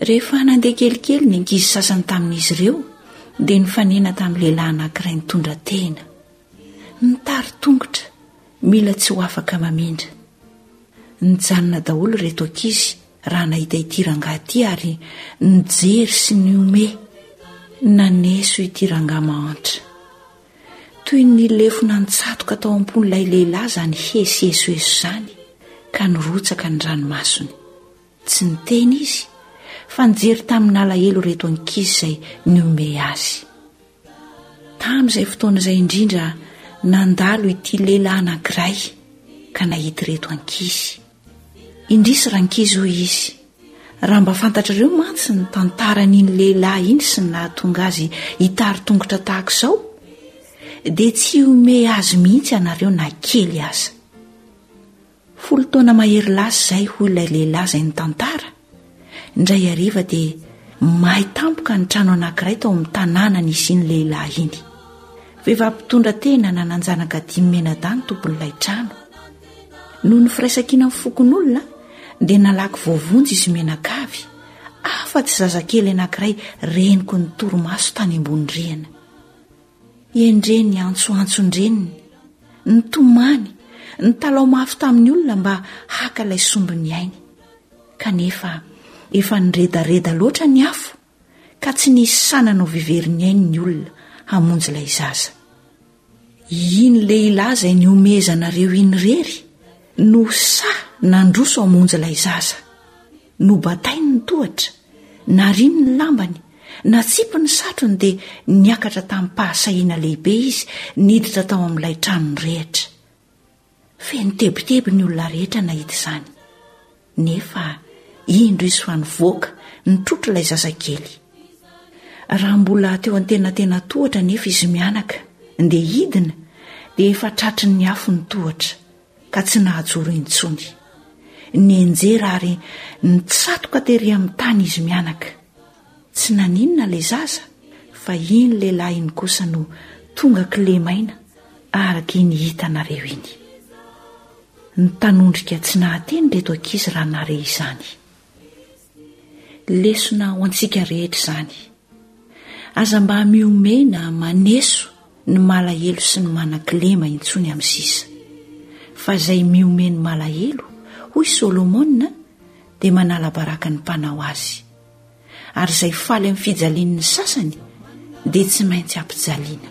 Rehefa nandeha kelikely ny ankizy sasany tamin'izy ireo, dia nifanena tamin'ny lehilahy anankiray nitondra tehina. Mitari-tongotra, mila tsy ho afaka mamindra. Nijanona daholo ireto ankizy raha nahita ity rangahy ity ary nijery sy nihomehy. Naneso ity rangahy mahantra. Toy ny lefona nitsatoka tao am-pon'ilay lehilahy izany hesiesoeso izany, ka nirotsaka ny ranomasony. Tsy niteny izy fa nijery tamin'alahelo ireto ankizy izay nihomehy azy. Tamin'izay fotoana izay indrindra nandalo ity lehilahy anankiray ka nahita ireto ankizy. Indrisy rankizy hoy izy, raha mba fantatrareo mantsy ny tantaran'iny lehilahy iny sy ny nahatonga azy hitari-tongotra tahaka izao dia tsy hihomehy azy mihitsy ianareo na kely aza. Folo taona mahery lasa izay hoy ilay lehilahy izay nitantara, indray hariva dia may tampoka ny trano anankiray tao amin'ny tanàna nisian'ny lehilahy iny. Vehivavy mpitondra tena nanan-janaka dimy mianadahy ny tompon'ilay trano. Noho ny firaisankina amin'ny fokonolona dia nalaky voavonjy izy mianakavy, afa-tsy zazakely anankiray reniko ny torimaso tany ambony rihana. Endreny antsoantson-dreniny, nitomany, nitalaho mafy tamin'ny olona mba haka ilay sombin'ny ainy. Kanefa efa niredareda loatra ny afo ka tsy nisy sahy nanao veverin'ny ainy ny olona hamonjy ilay zaza. Iny lehilahy izay niomezanareo iny irery no sahy nandroso hamonjy ilay zaza. Nobatainy ny tohatra, nariny ny lambany, natsipiny ny satrony dia niakatra tamim-pahasahiana lehibe izy niditra tao amin'ilay trano nirehitra. Feno tebiteby ny olona rehetra nahita izany. Nefa indro izy fa nivoaka nitrotro ilay zazakely. Raha mbola teo antenatena tohatra anefa izy mianaka, ndeha hidina, dia efa tratry ny afo ny tohatra. ka tsy nahajoro intsony. Nianjera ary nitsatoka tery amin'ny tany izy mianaka. Tsy naninona ilay zaza fa iny lehilahy iny kosa no tonga kilema aina araka iny hitanareo iny. Nitanondrika tsy nahateny ireto ankizy raha nahare izany. Lesona ho antsika rehetra izany. Aza mba mihomehy na maneso ny malahelo sy ny manan-kilema intsony amin'ny sisa. Fa izay mihomehy ny malahelo, hoy Solomona, dia manala baraka ny mpanao azy. Ary izay faly amin'ny fijalian'ny sasany dia tsy maintsy ampijaliana.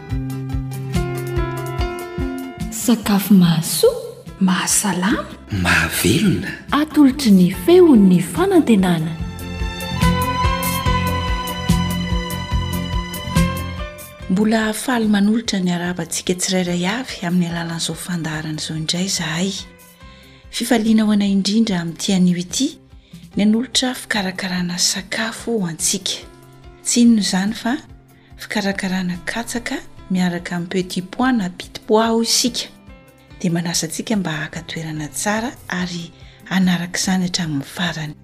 Sakafo mahasoa. Mahasalama. Mahavelona. Atolotry ny feon'ny fanantenana. Mbola faly manolotra ny arahabantsika tsirairay avy amin'ny alalan'izao fandaharana izao indray izahay. Fifaliana ho anay indrindra amin'ity anio ity ny hanolotra fikarakarana sakafo ho antsika. Tsy inona izany fa Fikarakarana katsaka miaraka amin'ny petit pois na pit pois hoy isika dia manasa antsika mba haka toerana tsara ary hanaraka izany hatramin'ny farany.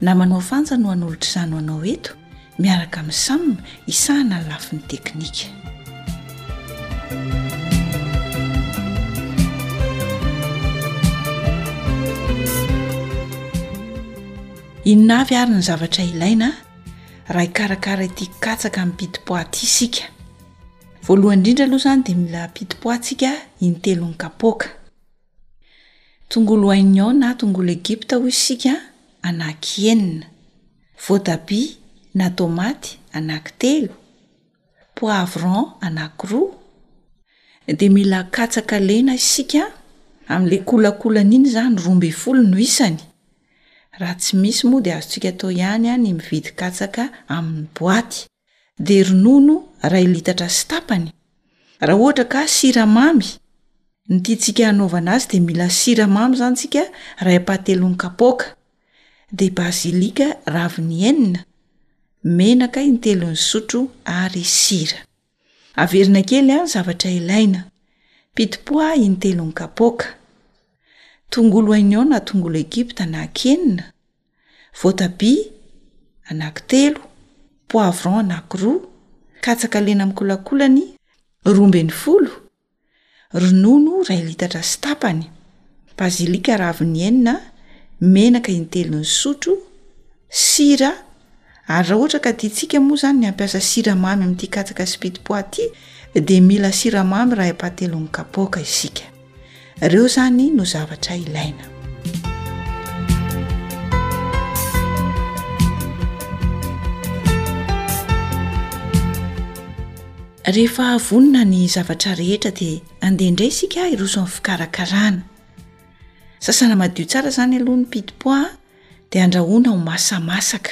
Namanao Afanja no hanolotra izany ho anao eto miaraka amin'ny Sam hisahana ny lafiny teknika. Inona avy ary ny zavatra ilaina? raha hikarakara ity katsaka amim-pidim-po aty isika. Voalohany indrindra aloha izany dia mila ampidi-po antsika in-telony kapoaka. Tongolo oignon na tongolo egypta hoy isika anaky enina, voatabia na tomaty anaky telo, poivron anankiroa, dia mila katsaka lena isika amin'ilay kolakolany iny izany, roa ambin'ny folo no isany, raha tsy misy moa dia azontsika atao ihany ny mividy katsaka amin'ny boaty, dia ronono iray litatra sy tapany, raha ohatra ka siramamy ny tiantsika hanaovana azy dia mila siramamy izany isika iray ampahatelon'ny kapoaka, dia bazilika raviny enina, menaka intelon'ny sotro ary sira. Averina kely any zavatra ilaina, pitipoa intelon'ny kapoaka, tongolo oignon na tongolo egypta anaky enina, voatabia anaky telo, poivron anaky roa, katsaka lena mikolakolany roa ambin'ny folo, ronono iray litatra sy tapany, bazilika raviny enina, menaka intelo ny sotro, sira, ary raha ohatra ka tiantsika moa izany ny hampiasa siramamy amin'ity katsaka sy pitipois ity dia mila siramamy iray ampahatelon'ny kapoaka isika. Ireo izany no zavatra ilaina. Rehefa vonona ny zavatra rehetra dia andeha indray isika hiroso amin'ny fikarakarana. Sasana madio tsara izany aloha ny pitipois dia andrahoina ho masamasaka.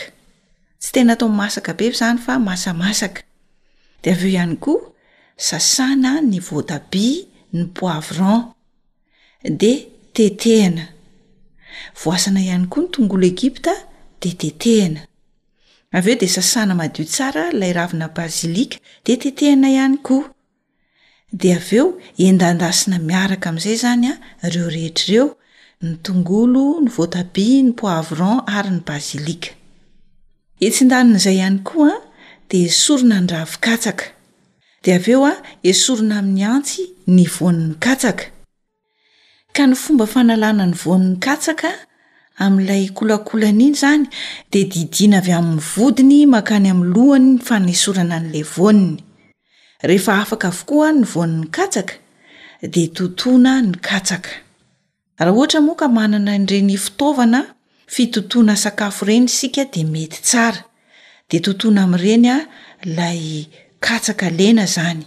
Tsy tena atao masaka be izany fa masamasaka. Dia avy eo ihany koa sasana ny voatabia, ny poivron. Dia tetehina. Voasana ihany koa ny tongolo Egypta dia tetehina. Avy eo dia sasana madio tsara ilay ravina bazilika dia tetehina ihany koa. Dia avy eo endandasina miaraka amin'izay izany an, ireo rehetra ireo, ny tongolo, ny voatabia, ny poivron ary ny bazilika. Etsy an-danin'izay ihany koa dia esorina ny ravin-katsaka. Dia avy eo esorina amin'ny antsy ny voan'ny katsaka. Ka ny fomba fanalana ny voan'ny katsaka amin'ilay kolakolany iny izany dia didiana avy amin'ny vodiny mankany amin'ny lohany ny fanesorana an'ilay voany. Rehefa afaka avokoa ny voan'ny katsaka dia totoina ny katsaka. Raha ohatra moa ka manana ireny fitaovana fitotoana sakafo ireny isika dia mety tsara, dia totoina amin'ireny ilay katsaka lena izany.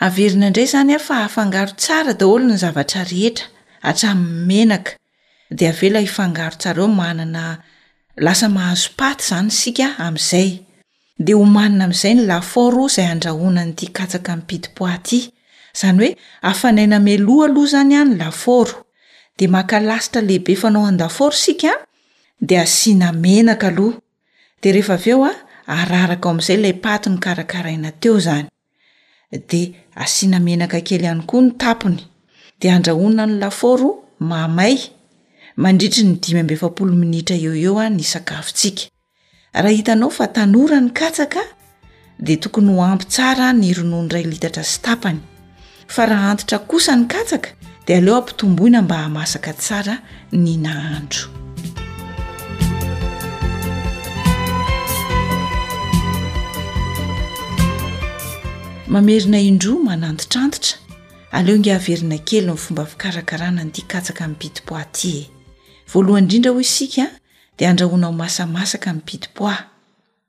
Averina indray izany aho fa afangaro tsara daholo ny zavatra rehetra, hatramin'ny menaka. Dia avela hifangaro tsara eo manana lasa mahazo paty izany isika amin'izay. Dia omanina amin'izay ny lafaoro izay handrahoana an'ity katsaka mipidim-poa ity. Izany hoe afanaina mialoha aloha izany an ny lafaoro. Dia maka lasitra lehibe fanao an-dafaoro isika an, dia asiana menaka aloha. Dia rehefa avy eo an, araraka ao amin'izay ilay paty nokarakaraina teo izany. dia asiana menaka kely ihany koa ny tapony dia andrahoina ny lafaoro mahamay mandritry ny dimy amby efapolo minitra eo eo a ny sakafontsika raha hitanao fa tanora ny katsaka dia tokony ho ampy tsara ny ronono iray litatra sy tapany Fa raha antitra kosa ny katsaka dia aleo ampitomboina mba hahamasaka tsara ny nahandro. Mamerina indroa manantitrantitra, aleo ingahy averina kely ny fomba fikarakarana an'ity katsaka amin'ny pitipois ity e. Voalohany indrindra hoy isika dia andrahoina ho masamasaka ny pitipois.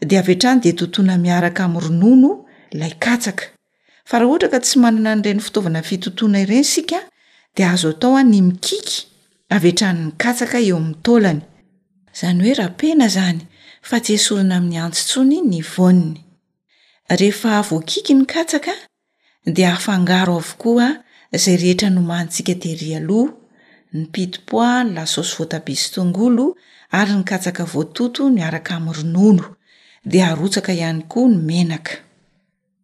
de avy hatrany de totoina miaraka amin'ny ronono ilay katsaka fa raha ohatra ka tsy manana an'ireny fitaovana fitotoana ireny isika de azo atao a ny mikiky avy hatrany ny katsaka eo amin'ny taolany izany hoe rapena izany fa tsy esorina amin'ny antsy intsony ny voany rehefa voakiky ny katsaka dia afangaro avokoa izay rehetra nomanintsika tery aloha, ny pit pois, ny lasôsy voatabia sy tongolo ary ny katsaka voatoto miaraka amin'ny ronono, dia arotsaka ihany koa ny menaka.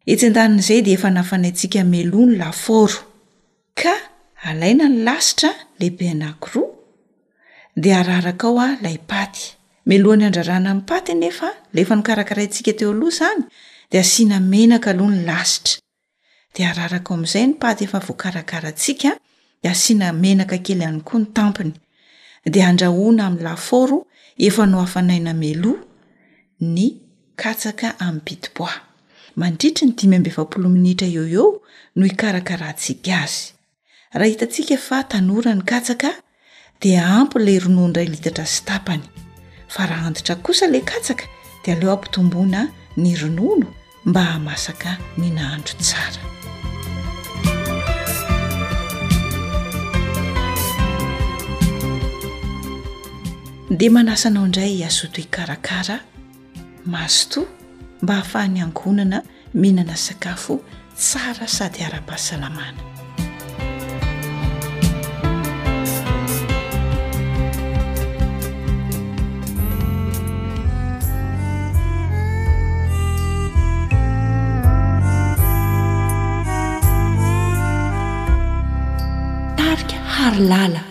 Etsy andanin'izay dia efa nafanaintsika meloa ny lafaoro. ka alaina ny lasitra lehibe anankiroa dia araraka ao ilay paty. Mialohan'ny handrarana ny paty anefa, ilay efa nokarakaraintsika teo aloha izany, dia asiana menaka aloha ny lasitra. Dia araraka ao amin'izay ny paty efa voakarakarantsika, dia asiana menaka kely ihany koa ny tampony. Dia andrahoina amin'ny lafaoro efa nohafanaina mialoha ny. katsaka amin'ny pitipois. Mandritry ny dimy amby efapolo minitra eo ho eo no hikarakarantsika azy. Raha hitantsika fa tanora ny katsaka dia ampy ilay ronono iray litatra sy tapany. Fa raha antitra kosa ilay katsaka dia aleo ampitomboina ny ronono mba hahamasaka ny nahandro tsara. Dia manasa anao indray Ihasoa Toe hikarakara. Mazotoa mba hahafahan'ny ankohonana mihinana sakafo tsara sady ara-pahasalamana. Tarika Harilala.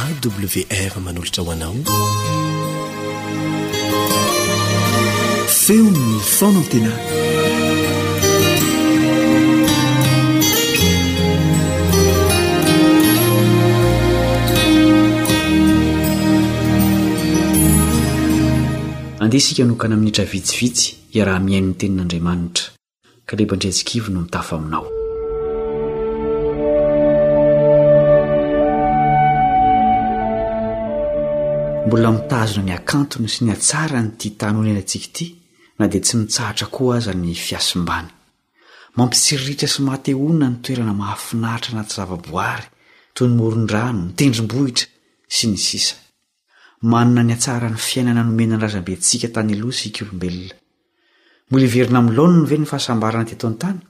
AWR manolotra ho anao feon'ny fanantenana andeha isika hanokana minitra vitsivitsy hiaraha-mihaino ny tenin'Andriamanitra. Kaleba Andriantsikivy no mitafa aminao. Mbola mitazona ny akantony sy ny hatsarany ity tany onenantsika ity na dia tsy mitsahatra koa aza ny fiasimbany. Mampitsiriritra sy mahatehoana ny toerana mahafinaritra anaty zavaboary toy ny morondrano, ny tendrombohitra, sy ny sisa. Manana ny hatsaran'ny fiainana nomena ny razambentsika tany aloha isika olombelona. Mbola hiverina amin'ny laoniny ve ny fahasambarana teto an-tany?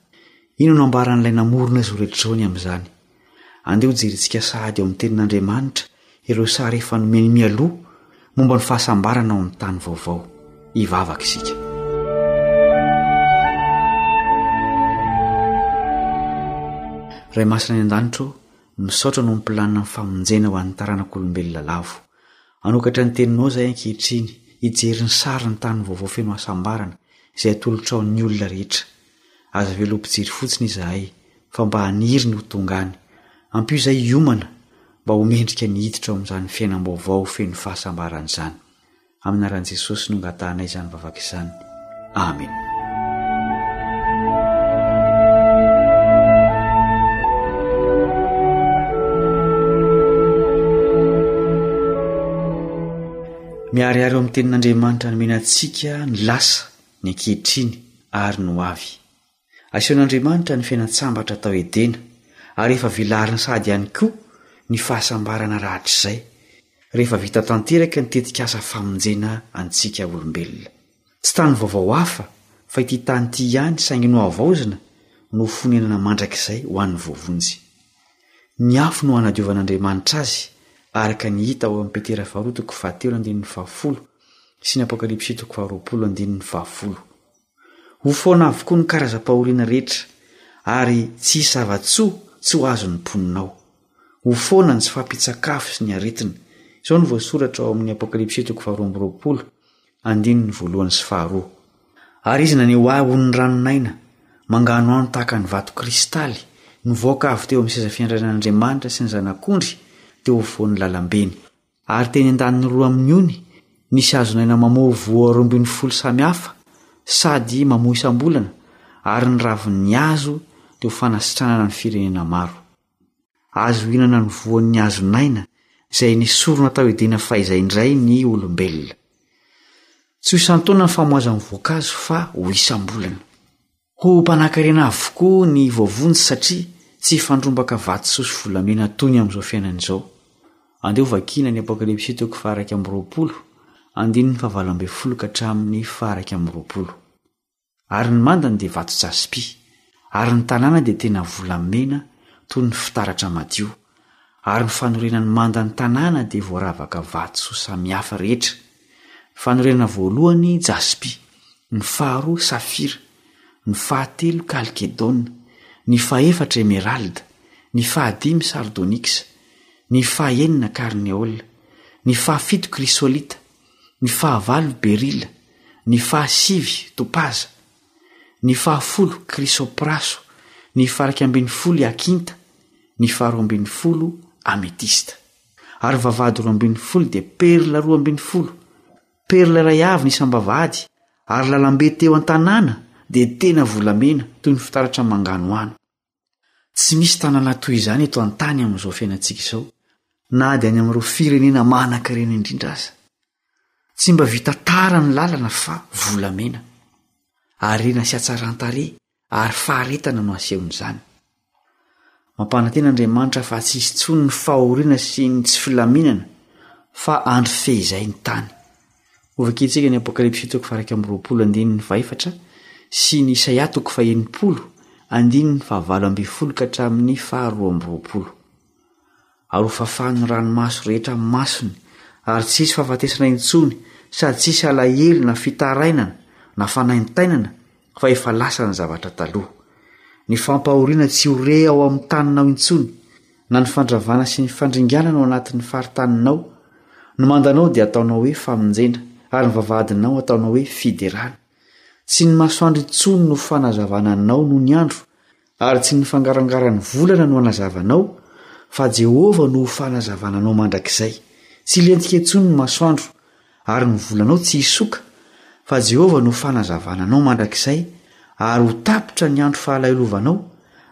Inona no ambaran'ilay namorona izao rehetra izao ny amin'izany? Andeha hojerentsika sahady ao amin'ny Tenin'Andriamanitra ireo sary efa nomeny mialoha momba ny fahasambarana ao amin'ny tany vaovao. Hivavaka isika. Ray masina any an-danitra ô, Misaotra noho ny planina ny famonjena ho an'ny taranak'olombelona lavo. Hanokatra ny teninao izahay ankehitriny, hijery ny sary ny tany vaovao feno hasambarana, izay atolotrao ny olona rehetra. Aza avela ho mpijery fotsiny izahay, fa mba haniry ny ho tonga any. Ampio izahay hiomana, mba ho mendrika ny hiditra ao amin'izany fiainam-baovao feno fahasambarana izany. Amin'ny anaran'i Jesosy no angatahanay izany vavaka izany. Amena. Miharihary ao amin'ny tenin'Andriamanitra nomena antsika ny lasa, ny ankehitriny ary ny ho avy. Asehon'Andriamanitra ny fiainantsambatra tao Edena, ary efa velariny sahady ihany koa ny fahasambarana rahatrizay, rehefa vita tanteraka ny tetikasa famonjena antsika olombelona. Tsy tany vaovao hafa, fa ity tany ity ihany saingy nohavaozina no ho fonenana mandrakizay ho an'ny voavonjy. Ny afo no hanadiovan'Andriamanitra azy, araka ny hita ao amin'ny Petera faharoa toko fahatelo andininy fahafolo sy ny Apokalypsy toko faharoapolo andininy fahafolo. Ho foana avokoa ny karazam-pahoriana rehetra, ary tsy hisy zava-tsoa tsy ho azon'ny mponina ao. Ho foana ny tsy fahampian-tsakafo sy ny aretina. Izao no voasoratra ao amin'ny Apokalypsy toko faharoa amby roapolo, andininy voalohany sy faharoa. Ary izy naneho ahy ho ny ranon'aina, manganohano tahaka ny vato kristaly, nivoaka avy teo amin'ny seza fiandrianan'Andriamanitra sy ny Zanak'ondry teo afovoan'ny lalam-beny. ary teny andanin'ny roa amin'ny ony nisy hazonaina mamoa voa roa ambin'ny folo samy hafa sady mamoa isam-bolana ary ny ravin'ny hazo dia ho fanasitranana ny firenena maro. Azo hihinana ny voan'ny hazonaina izay nesorina tao Edena fahizay indray ny olombelona. Tsy ho isan-taona ny famoazan'ny voankazo fa ho isam-bolana. Ho mpanankarena avokoa ny voavonjy satria tsy hifandrombaka vatosoa sy volamena toy ny amin'izao fiainana izao. Andeha hovakiana ny Apokalypsy toko faha-iraika amby roapolo, andininy fahavalo ambin'ny folo ka hatramin'ny faha-iraika amby roapolo. Ary ny mandany dia vato jaspy, ary ny tanàna dia tena volamena toy ny fitaratra madio. ary ny fanorenan'ny manda ny tanàna dia voaravaka vatosoa samihafa rehetra. Ny fanorenana voalohany jaspi, ny faharoa safira, ny fahatelo kalkedona, ny fahefatra emeralda, ny fahadimy sardoniksa, ny fahenina karneola, ny fahafito krisolita, ny fahavalo berila, ny fahasivy topaza, ny fahafolo krisopraso, ny faraika ambin'ny folo iakinta, ny faharoa ambin'ny folo ametista. Ary vavahady roa ambin'ny folo dia perla roa ambin'ny folo, perla iray avy ny isam-bavahady, ary lalambe teo an-tanàna dia tena volamena toy ny fitaratra manganohano. Tsy misy tanàna toy izany eto an-tany amin'izao fiainantsika izao, na dia any amin'ireo firenena manankarena indrindra aza. Tsy mba vita tara ny lalana fa volamena. Harena sy hatsaran-tarehy ary faharetana no asehon'izany. Mampanantena Andriamanitra fa tsy hisy intsony ny fahoriana sy ny tsy filaminana fa andro fehizay ny tany. Hovakiantsika ny Apokalypsy toko faha-iraika amby roapolo andininy faha-efatra sy ny Isaia toko faha-enimpolo andininy faha-valo ambin'ny folo ka hatramin'ny faha-roa amby roapolo. Ary hofafan'ny ranomaso rehetra amin'ny masony, ary tsy hisy fahafatesana intsony, sady tsy hisy alahelo na fitarainana na fanaintainana, Fa efa lasa ny zavatra taloha. Ny fampahoriana tsy ho re ao amin'ny taninao intsony, na ny fandravana sy ny fandringanana ao anatin'ny faritaninao. Ny mandanao dia ataonao hoe famonjena, ary ny vavahadinao ataonao hoe fiderana. Tsy ny masoandro intsony no fanazavana anao noho ny andro, Ary tsy ny fangarangaran'ny volana no hanazavanao, fa Jehovah no ho fanazavana anao mandrakizay. Tsy hilentika intsony ny masoandro, ary ny volanao tsy hisoka, fa Jehovah no ho fanazavana anao mandrakizay, ary ho tapitra ny andro fahalahilovanao,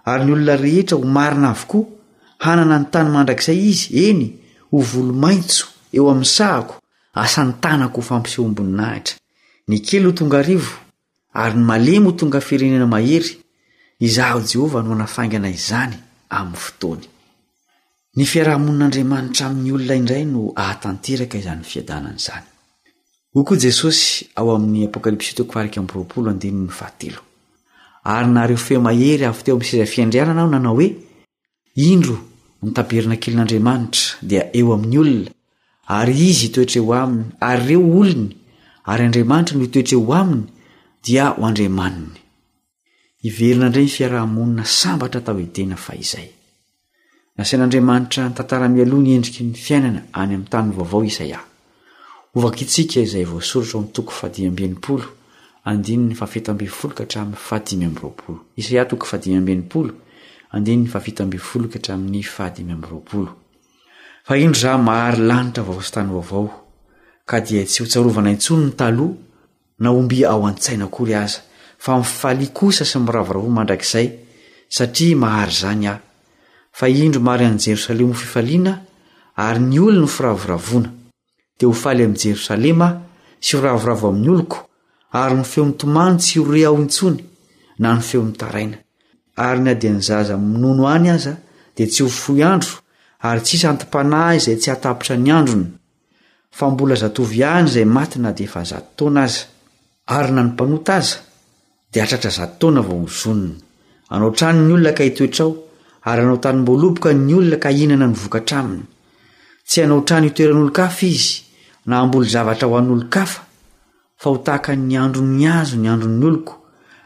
ary ny olona rehetra ho marina avokoa, hanana ny tany mandrakizay izy, eny, ho volomaitso eo amin'ny sahako, asan'ny tanako ho fampisehoam-boninahitra. Ny kely ho tonga arivo, Ary ny malemy ho tonga firenena mahery, Izaho Jehovah no hanafaingana izany amin'ny fotoany. Ny fiarahamonin'Andriamanitra amin'ny olona indray no hahatanteraka izany fiadanana izany. Hoy koa Jesosy ao amin'ny Apokalypsy toko faha-iraika amby roapolo andininy fahatelo. Ary nareo feo mahery avy teo amin'ny seza fiandrianana aho nanao hoe, Indro, ny tabernakiln'Andriamanitra dia eo amin'ny olona, ary Izy hitoetra eo aminy, ary ireo olony, ary Andriamanitra no hitoetra eo aminy, dia ho Andriamaniny. Hiverina indray ny fiaraha-monina sambatra tao Edena fahizay. Nasain'Andriamanitra nitantara mialoha ny endriky ny fiainana any amin'ny tany vaovao Isaia. Hovakitsika izay voasoratra ao amin'ny toko fahadimy amby enimpolo, andininy fahafito ambin'ny folo ka hatramin'ny fahadimy amby roapolo. Isaia toko fahadimy amby enimpolo, andininy fahafito ambin'ny folo ka hatramin'ny fahadimy amby roapolo. Fa indro izaho mahary lanitra vaovao sy tany vaovao, ka dia tsy hotsarovana intsony ny taloha, na omby ao an-tsaina akory aza, fa mifalia kosa sy miravorava ho mandrakizay, satria mahary izany aho. Fa indro mary any Jerosalema ho fifaliana, ary ny olony ho firavoravoana. Dia ho faly amin'i Jerosalema aho, sy ho ravoravo amin'ny oloko, ary ny feo mitomany tsy ho re ao intsony, na ny feo mitaraina. Ary na dia ny zaza minono any aza, dia tsy ho fohy andro, ary tsy hisy anti-panahy izay tsy hahatapitra ny androny. Fa mbola zatovo ihany izay maty na dia efa zato taona aza. Ary na ny mpanota aza dia hatratra zato taona vao mizonona. Anao trano ny olona ka hitoetra ao, ary anao tanim-boaloboka ny olona ka hihinana ny vokatra aminy. Tsy hanao trano hitoeran'olon-kafa izy, na hamboly zavatra ho an'olon-kafa, fa ho tahaka ny andron'ny hazo ny andron'ny oloko,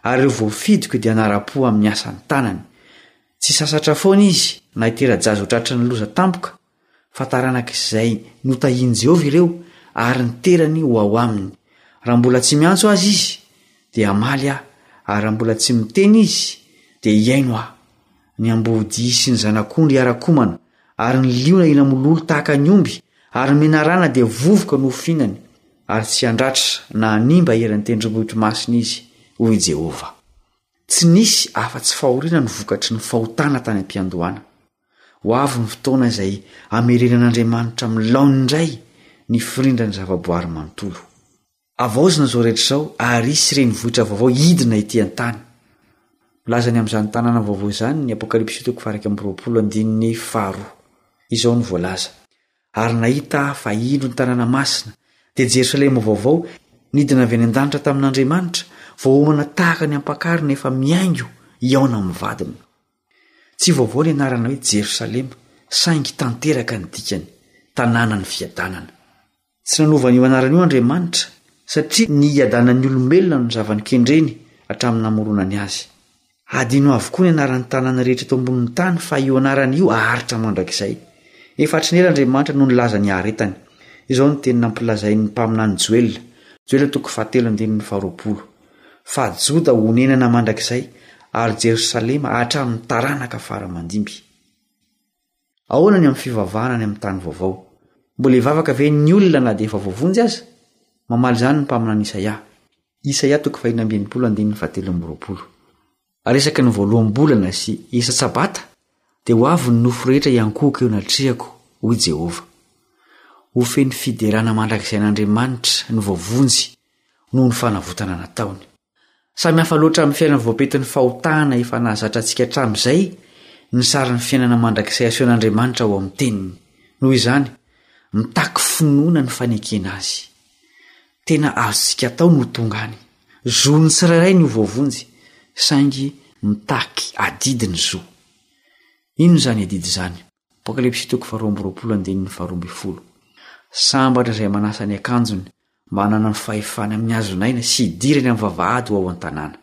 ary ireo voafidiko dia hanara-po amin'ny asan'ny tanany. Tsy sasatra foana izy, na hitera-jaza ho tratry ny loza tampoka, fa taranak'izay notahian'i Jehovah ireo, ary niterany ho ao aminy. Raha mbola tsy miantso azy izy, dia hamaly aho, ary raha mbola tsy miteny izy, dia hihaino aho. Ny ambohodia sy ny zanak'ondry hiara-komana, ary ny liona hinamololo tahaka ny omby, ary ny menarana dia vovoka no hofihinany, ary tsy handratra na hanimba eran'ny tendrombohitro masina izy, hoy i Jehovah. Tsy nisy afa-tsy fahoriana no vokatry ny fahotana tany am-piandohana. Ho avy ny fotoana izay hamerenan'Andriamanitra amin'ny laoniny indray ny firindran'ny zavaboary manontolo. Havaozina izao rehetra izao ary hisy renivohitra vaovao hidina ety an-tany. Milaza ny amin'izany tanàna vaovao izany ny Apokalypsy toko faha iraika amby roapolo andininy faharoa. Izao no voalaza, Ary nahita aho fa indro ny tanàna masina, dia Jerosalema vaovao, nidina avy any an-danitra tamin'Andriamanitra, voaomana tahaka ny ampakarina efa mihaingo hihaona amin'ny vadiny. Tsy vaovao ny anarana hoe Jerosalema, saingy tanteraka ny dikany, Tanànan'ny Fiadanana. Tsy nanova an'io anarana io Andriamanitra, satria ny hiadanan'ny olombelona no zava-nikendreny hatramin'ny namoronany azy. Hadino avokoa ny anaran'ny tanàna rehetra eto ambonin'ny tany, fa io anarana io haharitra mandrakizay. Efa hatry ny ela Andriamanitra no nilaza ny haharetany. Izao no teny nampilazain'ny mpaminany Joela, Joela toko fahatelo andininy faharoapolo, fa Joda honenana mandrakizay, ary Jerosalema hatramin'ny taranaka fara aman-dimby. Ahoana ny amin'ny fivavahana any amin'ny tany vaovao? Mbola hivavaka ve ny olona na dia efa voavonjy aza? Mamaly izany ny mpaminany Isaia. Isaia toko fahiny amby enimpolo andininy fahatelo amby roapolo. Resaky ny voaloham-bolana sy isa-tsabata, dia ho avy ny nofo rehetra hiankohoka eo anatrehako, hoy Jehovah. Ho feno fiderana mandrakizay an'Andriamanitra ny voavonjy noho ny fanavotana nataony. Samy hafa loatra amin'ny fiainana voapentin'ny fahotana efa nahazatra antsika hatramin'izay ny sarin'ny fiainana mandrakizay asehon'Andriamanitra ao amin'ny Teniny. Noho izany, mitaky finoana ny fanekena azy. Tena azontsika atao ny ho tonga any. Zon'ny tsirairay ny ho voavonjy, saingy mitaky adidy ny zo. Inona izany adidy izany? Apokalypsy toko faharoa amby roapolo andininy faharoa ambin'ny folo. Sambatra izay manasa ny akanjony mba hanana ny fahefana amin'ny hazon'aina sy hidirany amin'ny vavahady ho ao an-tanàna.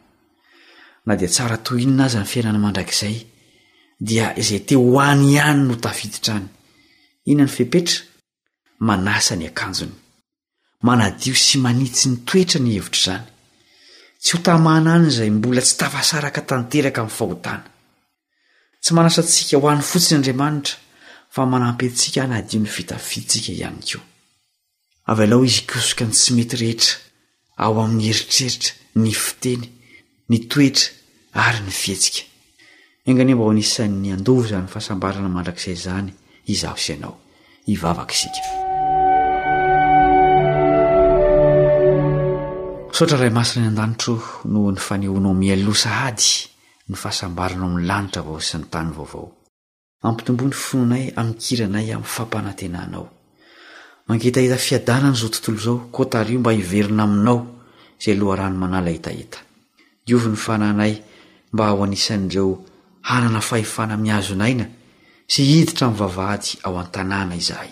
Na dia tsara toy inona aza ny fiainana mandrakizay, dia izay te ho any ihany no tafiditra any. Inona ny fepetra? manasa ny akanjony. Manadio sy manitsy ny toetra ny hevitra izany. Tsy ho tamana any izay mbola tsy tafasaraka tanteraka amin'ny fahotana. Tsy manasa antsika ho any fotsiny Andriamanitra fa manampy antsika hanadio ny fitafiantsika ihany koa. Avelao Izy hikosoka ny tsy mety rehetra ao amin'ny eritreritra, ny fiteny, ny toetra ary ny fihetsika. Enga anie mba ho anisan'ny handoa izany fahasambarana mandrakizay izany izaho sy ianao. Hivavaka isika. Misaotra Ray Masina any an-danitro noho ny fanehoanao mialoha sahady ny fahasambarana ao amin'ny lanitra vao sy ny tany vaovao. Ampitomboy ny finoanay amin'ny kiranay amin'ny fampanantenanao. Mangetaheta fiadanana izao tontolo izao koa tariho mba hiverina aminao izay loharano manala hetaheta. Diovy ny fanahinay mba ho anisan'ireo hanana fahefana mihazona aina sy hiditra amin'ny vavahady ao an-tanàna izahay.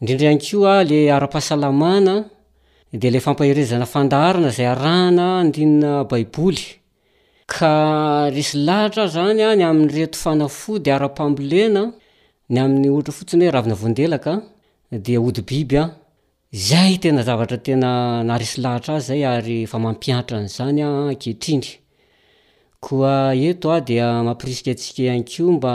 Indrindra ihany koa le ara-pahasalamana dia le fampaherezana fandaharana izay arahana andinina baiboly. Ka resy lahatra zany ny amin'ireto fanafody ara-pambolena ny amin'ny ohatra fotsiny hoe ravina voandelaka dia hodi-biby an! Zay tena zavatra tena naharesy lahatra ahy zay ary efa mampihantra an'izany aho ankehitriny. Koa eto aho dia mampirisika antsika ihany koa mba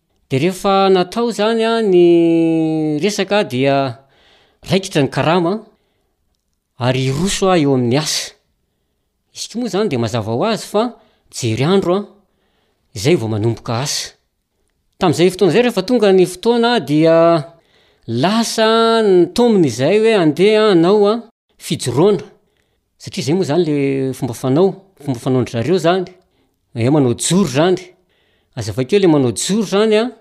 Dia rehefa natao zany ny resaka dia raikitra ny karama ary hiroso eo amin'ny asa. Isika moa zany dia mazava ho azy fa mijery andro izay vao manomboka asa. Tamin'izay fotoana izay rehefa tonga ny fotoana dia lasa ny taominy izay hoe andeha hanao fijoroana satria izay moa zany le fomba fanao, fomba fanaon-dry zareo zany. Hoe manao joro zany, azavao kely manao joro zany an,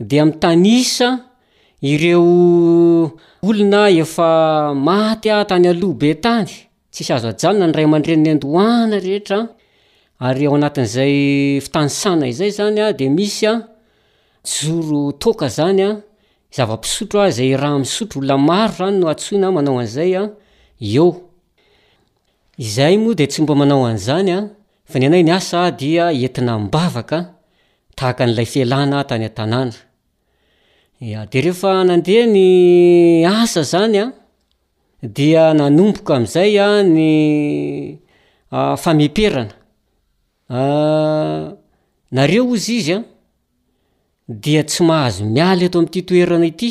dia mitanisa ireo olona efa maty tany aloha be tany, tsisy azo ajanona, ny ray aman-dreny niandohana rehetra, ary ao anatin'izay fitanisana izay zany an, dia misy an joro toaka zany an, zava-pisotro an, izay raha misotro, olona maro zany no antsoina manao an'izay an, eo. Izahay moa dia tsy mba manao an'izany an. Fa ny anay ny asa dia entina am-bavaka tahaka an'ilay felana tany an-tanàna. Ya, dia rehefa nandeha ny asa zany an, dia nanomboka amin'izay ny fameperana. Nareo hozy izy an, dia tsy mahazo miala eto amin'ity toerana ity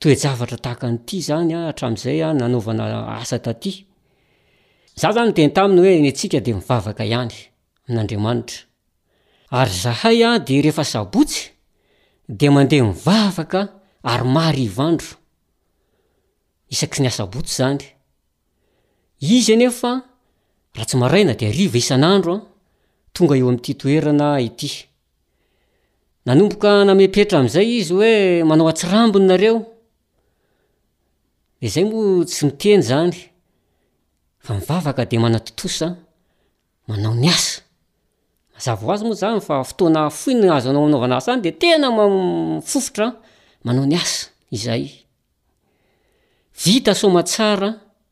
toe-javatra tahaka an'ity izany hatramin'izay nanaovana asa taty. Za zany niteny taminy hoe ny antsika dia mivavaka ihany amin'Andriamanitra. Ary zahay dia rehefa sabotsy dia mandeha mivavaka ary mahariva andro, isaky ny asabotsy zany. Izy anefa raha tsy maraina dia hariva isan'andro tonga eo amin'ity toerana ity. Nanomboka nanome pretra amin'izay izy hoe manao an-tsirambina nareo, dia izay moa tsy miteny izany fa mivavaka dia manatontosa manao ny asa, mazava ho azy moa izany fa fotoana fohy no azonao anaovana asa any dia tena mifofotra manao ny asa izay, vita soamantsara.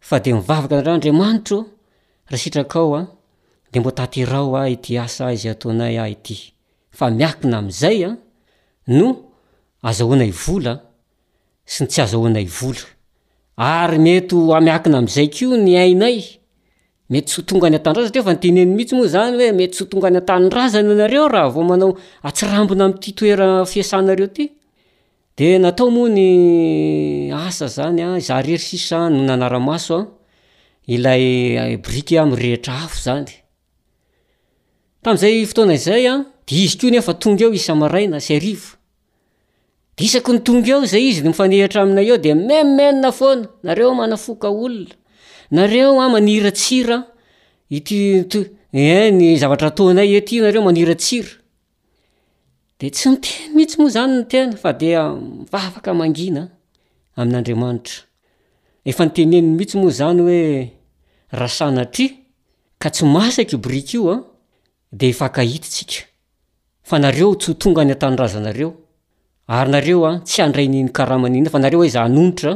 Fa dia mivavaka anareo Andriamanitro raha sitrakao an, dia mba taterao ahy ity asa izay ataonay ahy ity, fa miakina amin'izay an, no azahoanay vola sy ny tsy azahoanay vola, ary mety ho miakina amin'izay koa ny ainay, mety tsy ho tonga any an-tanindrazana, satria efa noteneniny mihitsy moa izany hoe mety tsy ho tonga any an-tanindrazana ianareo raha vao manao atsirambina amin'ity toerana fiasanareo ity, Dia natao moa ny asa zany an, izaho irery sisa no nanara-maso an, ilay biriky an mirehitra afo zany, tamin'izay fotoana izay an, de izy koa nefa tonga eo isa-maraina sy hariva, de isaky ny tonga eo zay izy mifanehitra aminay eo de memen foana, nareo manafoka olona, nareo an maniratsira ity, ento, ny zavatra ataonay ety, nareo maniratsira. Dia tsy miteny mihitsy moa zany ny tena fa dia mivavaka mangina amin'Andriamanitra. Efa noteneniny mihitsy moa zany hoe raha sanatria ka tsy masaka io biriky io de hifankahita tsika, fa nareo tsy ho tonga any an-tanindrazanareo, ary nareo tsy handray an'iny karama iny, fa nareo aiza hanonitra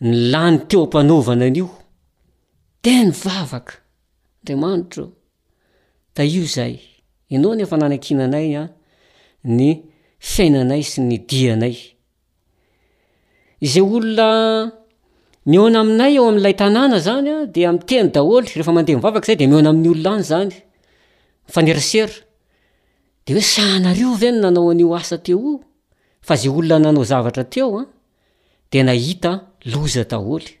ny lany teo am-panaovana an'io. Dia nivavaka, Andriamanitra o! Tahio izay, ianao anie efa nanakiana anay an, ny fiainanay sy ny dianay. Izay olona mihaona aminay ao amin'ilay tanàna zany an, dia miteny daholo, rehefa mandeha mivavaka izay dia mihaona amin'ny olona any zany, mifanerasera, de hoe sahanareo ve ny nanao an'io asa teo io? fa izay olona nanao zavatra teo an, dia nahita loza daholo.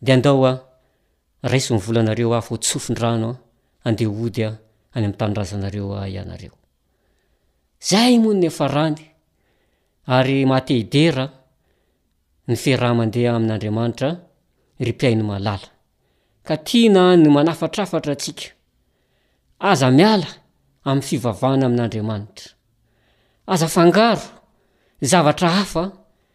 Dia andao a, raiso ny volanareo aho ho tsofin-drano a, andeha hody a, any amin'ny tanindrazanareo a, ianareo. Izay moa no niafarany, ary maha te hidera ny fiaraha-mandeha amin'Andriamanitra ry mpihaino malala. Ka tiana ny manafatrafatra antsika, aza miala amin'ny fivavahana amin'Andriamanitra. Aza afangaro zavatra hafa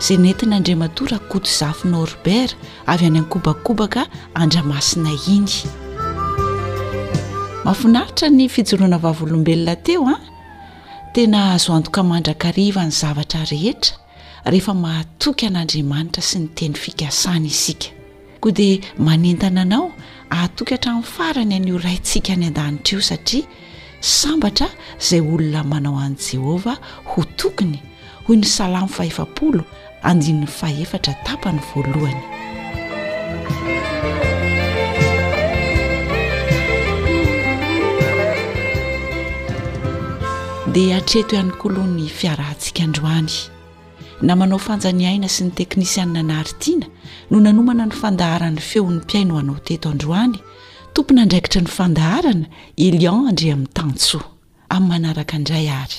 izay nentin'Andriamatoa Rakotozafy Norbert avy any Ankobakobaka Andramasina iny. Mahafinaritra ny fijoroana vavolombelona teo an! Tena azo antoka mandrakariva ny zavatra rehetra rehefa mahatoky an'Andriamanitra sy ny teny fikasany isika. Koa dia manentana anao hahatoky hatramin'ny farany an'io Raintsika any an-danitra io, satria sambatra izay olona manao an'i Jehovah ho tokiny, hoy ny Salamo fahefapolo, andininy fahefatra, tapany voalohany. Dia hatreto ihany koa aloha ny fiarahantsika androany. na manao fanjaniaina sy ny teknisianina Anaritiana no nanomana ny fandaharan'ny feon'ny mpihaino anao teto androany, tompon'andraikitry ny fandaharana Elian Andriamitantsoa. Amin'ny manaraka indray ary.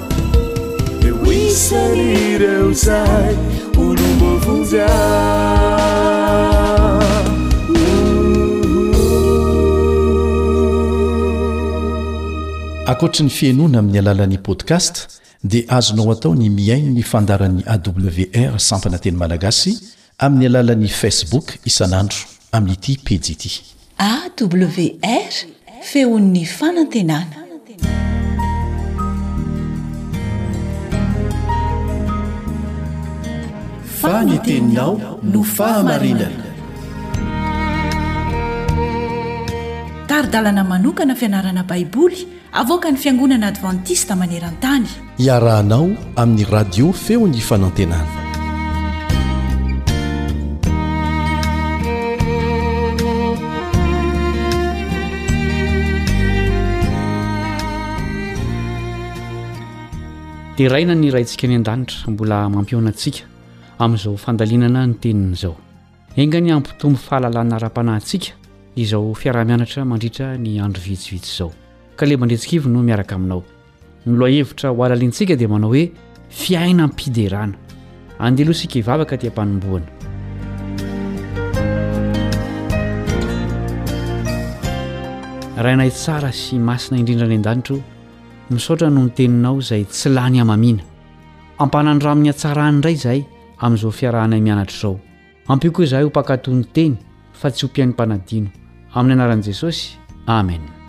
Ankoatry ny fihainoana amin'ny alalan'ny podcast dia azonao atao ny mihaino ny fandaran'ny AWR sampana teny malagasy Amin'ny alalan'ny Facebook isan'andro amin'ity pejy ity. AWR, Feon'ny Fanantenana. Fa ny teninao no fahamarinana. Tari-dalana manokana fianarana Baiboly Avoakan'ny Fiangonana Advantista maneran-tany. Iarahanao amin'ny Radio Feon'ny Fanantenana. Deraina ny Raintsika any an-danitra mbola mampihaona antsika amin'izao fandalinana ny teniny izao. Enga anie hampitombo fahalalana ara-panahintsika izao fiaraha-mianatra mandritra ny andro vitsivitsy izao. Kaleb Andriantsikivy no miaraka aminao. Ny lohahevitra hohalalintsika dia manao hoe fiainam-piderana. Andeha aloha isika hivavaka aty am-panombohana. Rainay tsara sy masina indrindra any an-danitra o, misaotra noho ny teninao izay tsy lany hamamiana. Ampanan-dRaminy hatsarany indray izahay. amin'izao fiarahanay mianatra izao. Ampio koa izahay ho mpankatò ny Teny, fa tsy ho mpihaino mpanadino. Amin'ny anaran'i Jesosy, amena.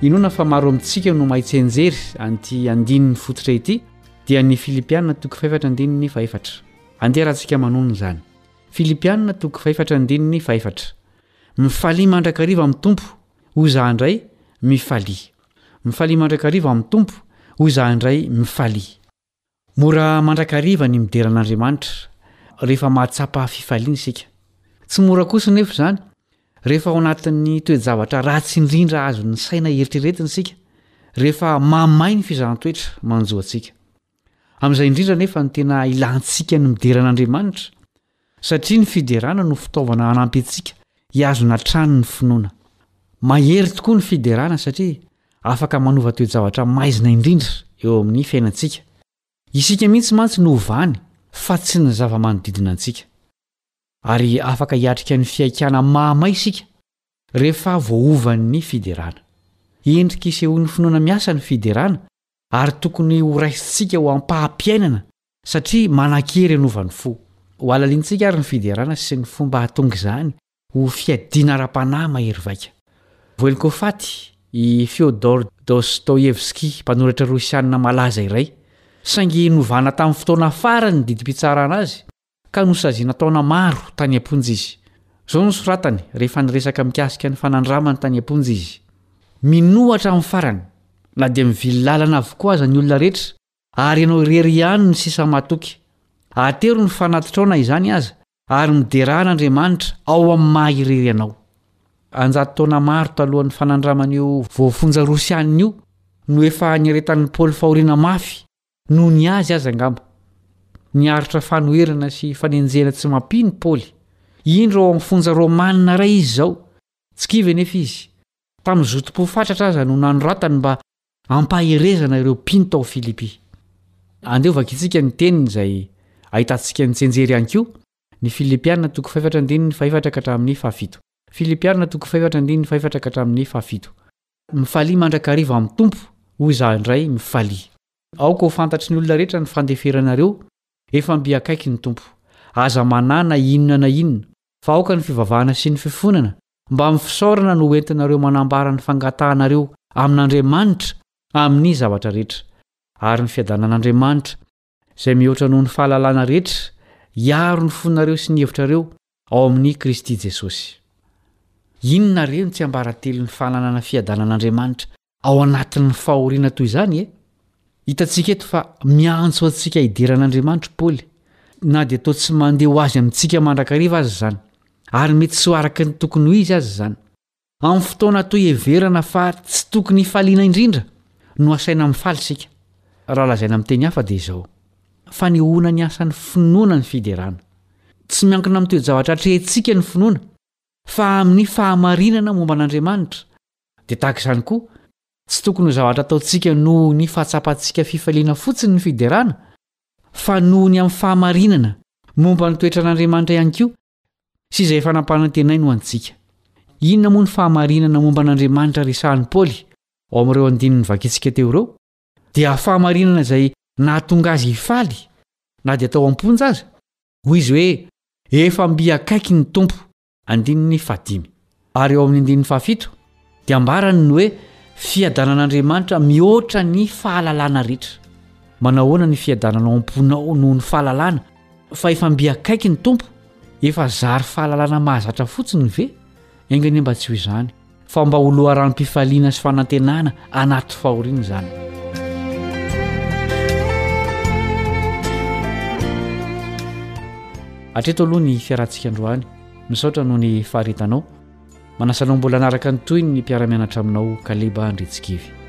Inoana fa maro amintsika no mahay tsianjery an'ity andininy fototra ity, dia ny Filipianina toko fahefatra andininy fahefatra. Andeha arahantsika manonona izany. Filipianina toko fahefatra andininy fahefatra. Mifalia mandrakariva amin'ny Tompo Hoy izaho indray, Mifalia. Mifalia mandrakariva amin'ny Tompo, hoy izaho indray, Mifalia. Mora mandrakariva ny midera an'Andriamanitra, rehefa mahatsapa fifaliana isika. Tsy mora kosa anefa izany, rehefa ao anatin'ny toe-javatra ratsy indrindra azon'ny saina eritreretina isika, rehefa mahamay ny fizaham-toetra manjo antsika. Amin'izay indrindra anefa no tena ilantsika ny midera an'Andriamanitra, Satria ny fiderana no fitaovana hanampy antsika hihazona hatrany ny finoana. Mahery tokoa ny fiderana satria afaka manova toe-javatra maizina indrindra eo amin'ny fiainantsika. Isika mihitsy mantsy no ovany fa tsy ny zava-manodidina antsika. Ary afaka hiatrika ny fihaikana mahamay isika rehefa voaovan'ny fiderana. Endrika isehoan'ny finoana miasa ny fiderana ary tokony horaisintsika ho ampaham-piainana Satria manan-kery hanova ny fo. Hohalalintsika ary ny fiderana sy ny fomba hahatonga izany ho fiadiana ara-panahy mahery vaika. Voaheloka ho faty i Fyodor Dostoïevski, mpanoratra Rosiana malaza iray, saingy novana tamin'ny fotoana farany ny didim-pitsarana azy ka nosaziana taona maro tany am-ponja izy. Izao no soratany rehefa niresaka mikasika ny fanandramany tany am-ponja izy, Minoa hatramin'ny farany, na dia mivily lalana avokoa aza ny olona rehetra Ary ianao irery ihany no sisa matoky. Atero ny fanatitrao na izany aza, ary miderà an'Andriamanitra ao amin'ny maha irery anao. An-jato taona maro talohan'ny fanandraman'io voafonja rosianina io no efa nieretan'i Paoly fahoriana mafy noho ny azy aza angamba. Niaritra fanoherana sy fanenjehana tsy mampino i Paoly. Indro ao amin'ny fonja romanina iray izy izao. Tsy kivy anefa izy. Tamin'ny zotom-po fatratra aza no nanoratany mba Ampaherezana ireo mpino tao Filipy. Andeha hovakintsika ny teniny izay ahitantsika ny tsianjery ihany koa ny Filipiana toko fahefatra andininy fahefatra ka hatramin'ny fahafito. Filipiana toko fahefatra andininy fahefatra ka hatramin'ny fahafito. Mifalia mandrakariva amin'ny Tompo, hoy izaho indray, mifalia. Aoka ho fantatry ny olona rehetra ny fandeferanareo, efa mby akaiky ny Tompo. Aza manana inona na inona, fa aoka ny fivavahana sy ny fifonana Mba amin'ny fisaorana no ho entinareo manambara ny fangatahanareo amin'Andriamanitra amin'ny zavatra rehetra. Ary ny fiadanan'Andriamanitra, izay mihoatra noho ny fahalalana rehetra, hiaro ny fonareo sy ny hevitrareo ao amin'i Kristy Jesosy. Inona re no tsiambaratelon'ny fananana fiadanan'Andriamanitra ao anatin'ny fahoriana toy izany? e Hitantsika eto fa miantso antsika hidera an'Andriamanitra i Paoly, na dia toa tsy mandeha ho azy amintsika mandrakariva aza izany, ary mety tsy ho araka ny tokony ho izy aza izany. Amin'ny fotoana toa iheverana fa tsy tokony hifaliana indrindra no asaina mifaly isika. Raha lazaina amin'ny teny hafa dia izao, Fanehoana ny asan'ny finoana ny fiderana. Tsy miankina amin'ny toe-javatra atrehintsika ny finoana, fa amin'ny fahamarinana momba an'Andriamanitra Dia tahaka izany koa, tsy tokony ho zavatra ataontsika noho ny fahatsapantsika fifaliana fotsiny ny fiderana, fa noho ny amin'ny fahamarinana momba ny toetran'Andriamanitra ihany koa sy izay efa nampanantenainy ho antsika. Inona moa ny fahamarinana momba an'Andriamanitra resahin'i Paoly ao amin'ireo andininy vakintsika teo ireo? Dia fahamarinana izay nahatonga azy hifaly na dia tao am-ponja aza. Hoy izy hoe, Efa mby akaiky ny Tompo. Andininy fahadimy. Ary ao amin'ny andininy fahafito dia ambarany ny hoe fiadanan'Andriamanitra mihoatra ny fahalalana rehetra. Manao ahoana ny fiadanana ao am-ponao noho ny fahalalana fa efa mby akaiky ny Tompo? Efa zary fahalalana mahazatra fotsiny ve? Enga anie mba tsy ho izany. fa mba ho loharanom-pifaliana sy fanantenana anaty fahoriana izany atreto aloha ny fiarantsika androany misaotra noho ny faharetanao manasaloha mbola anaraka ny toy ny mpiaramianatra aminao kaleba ndritsikivy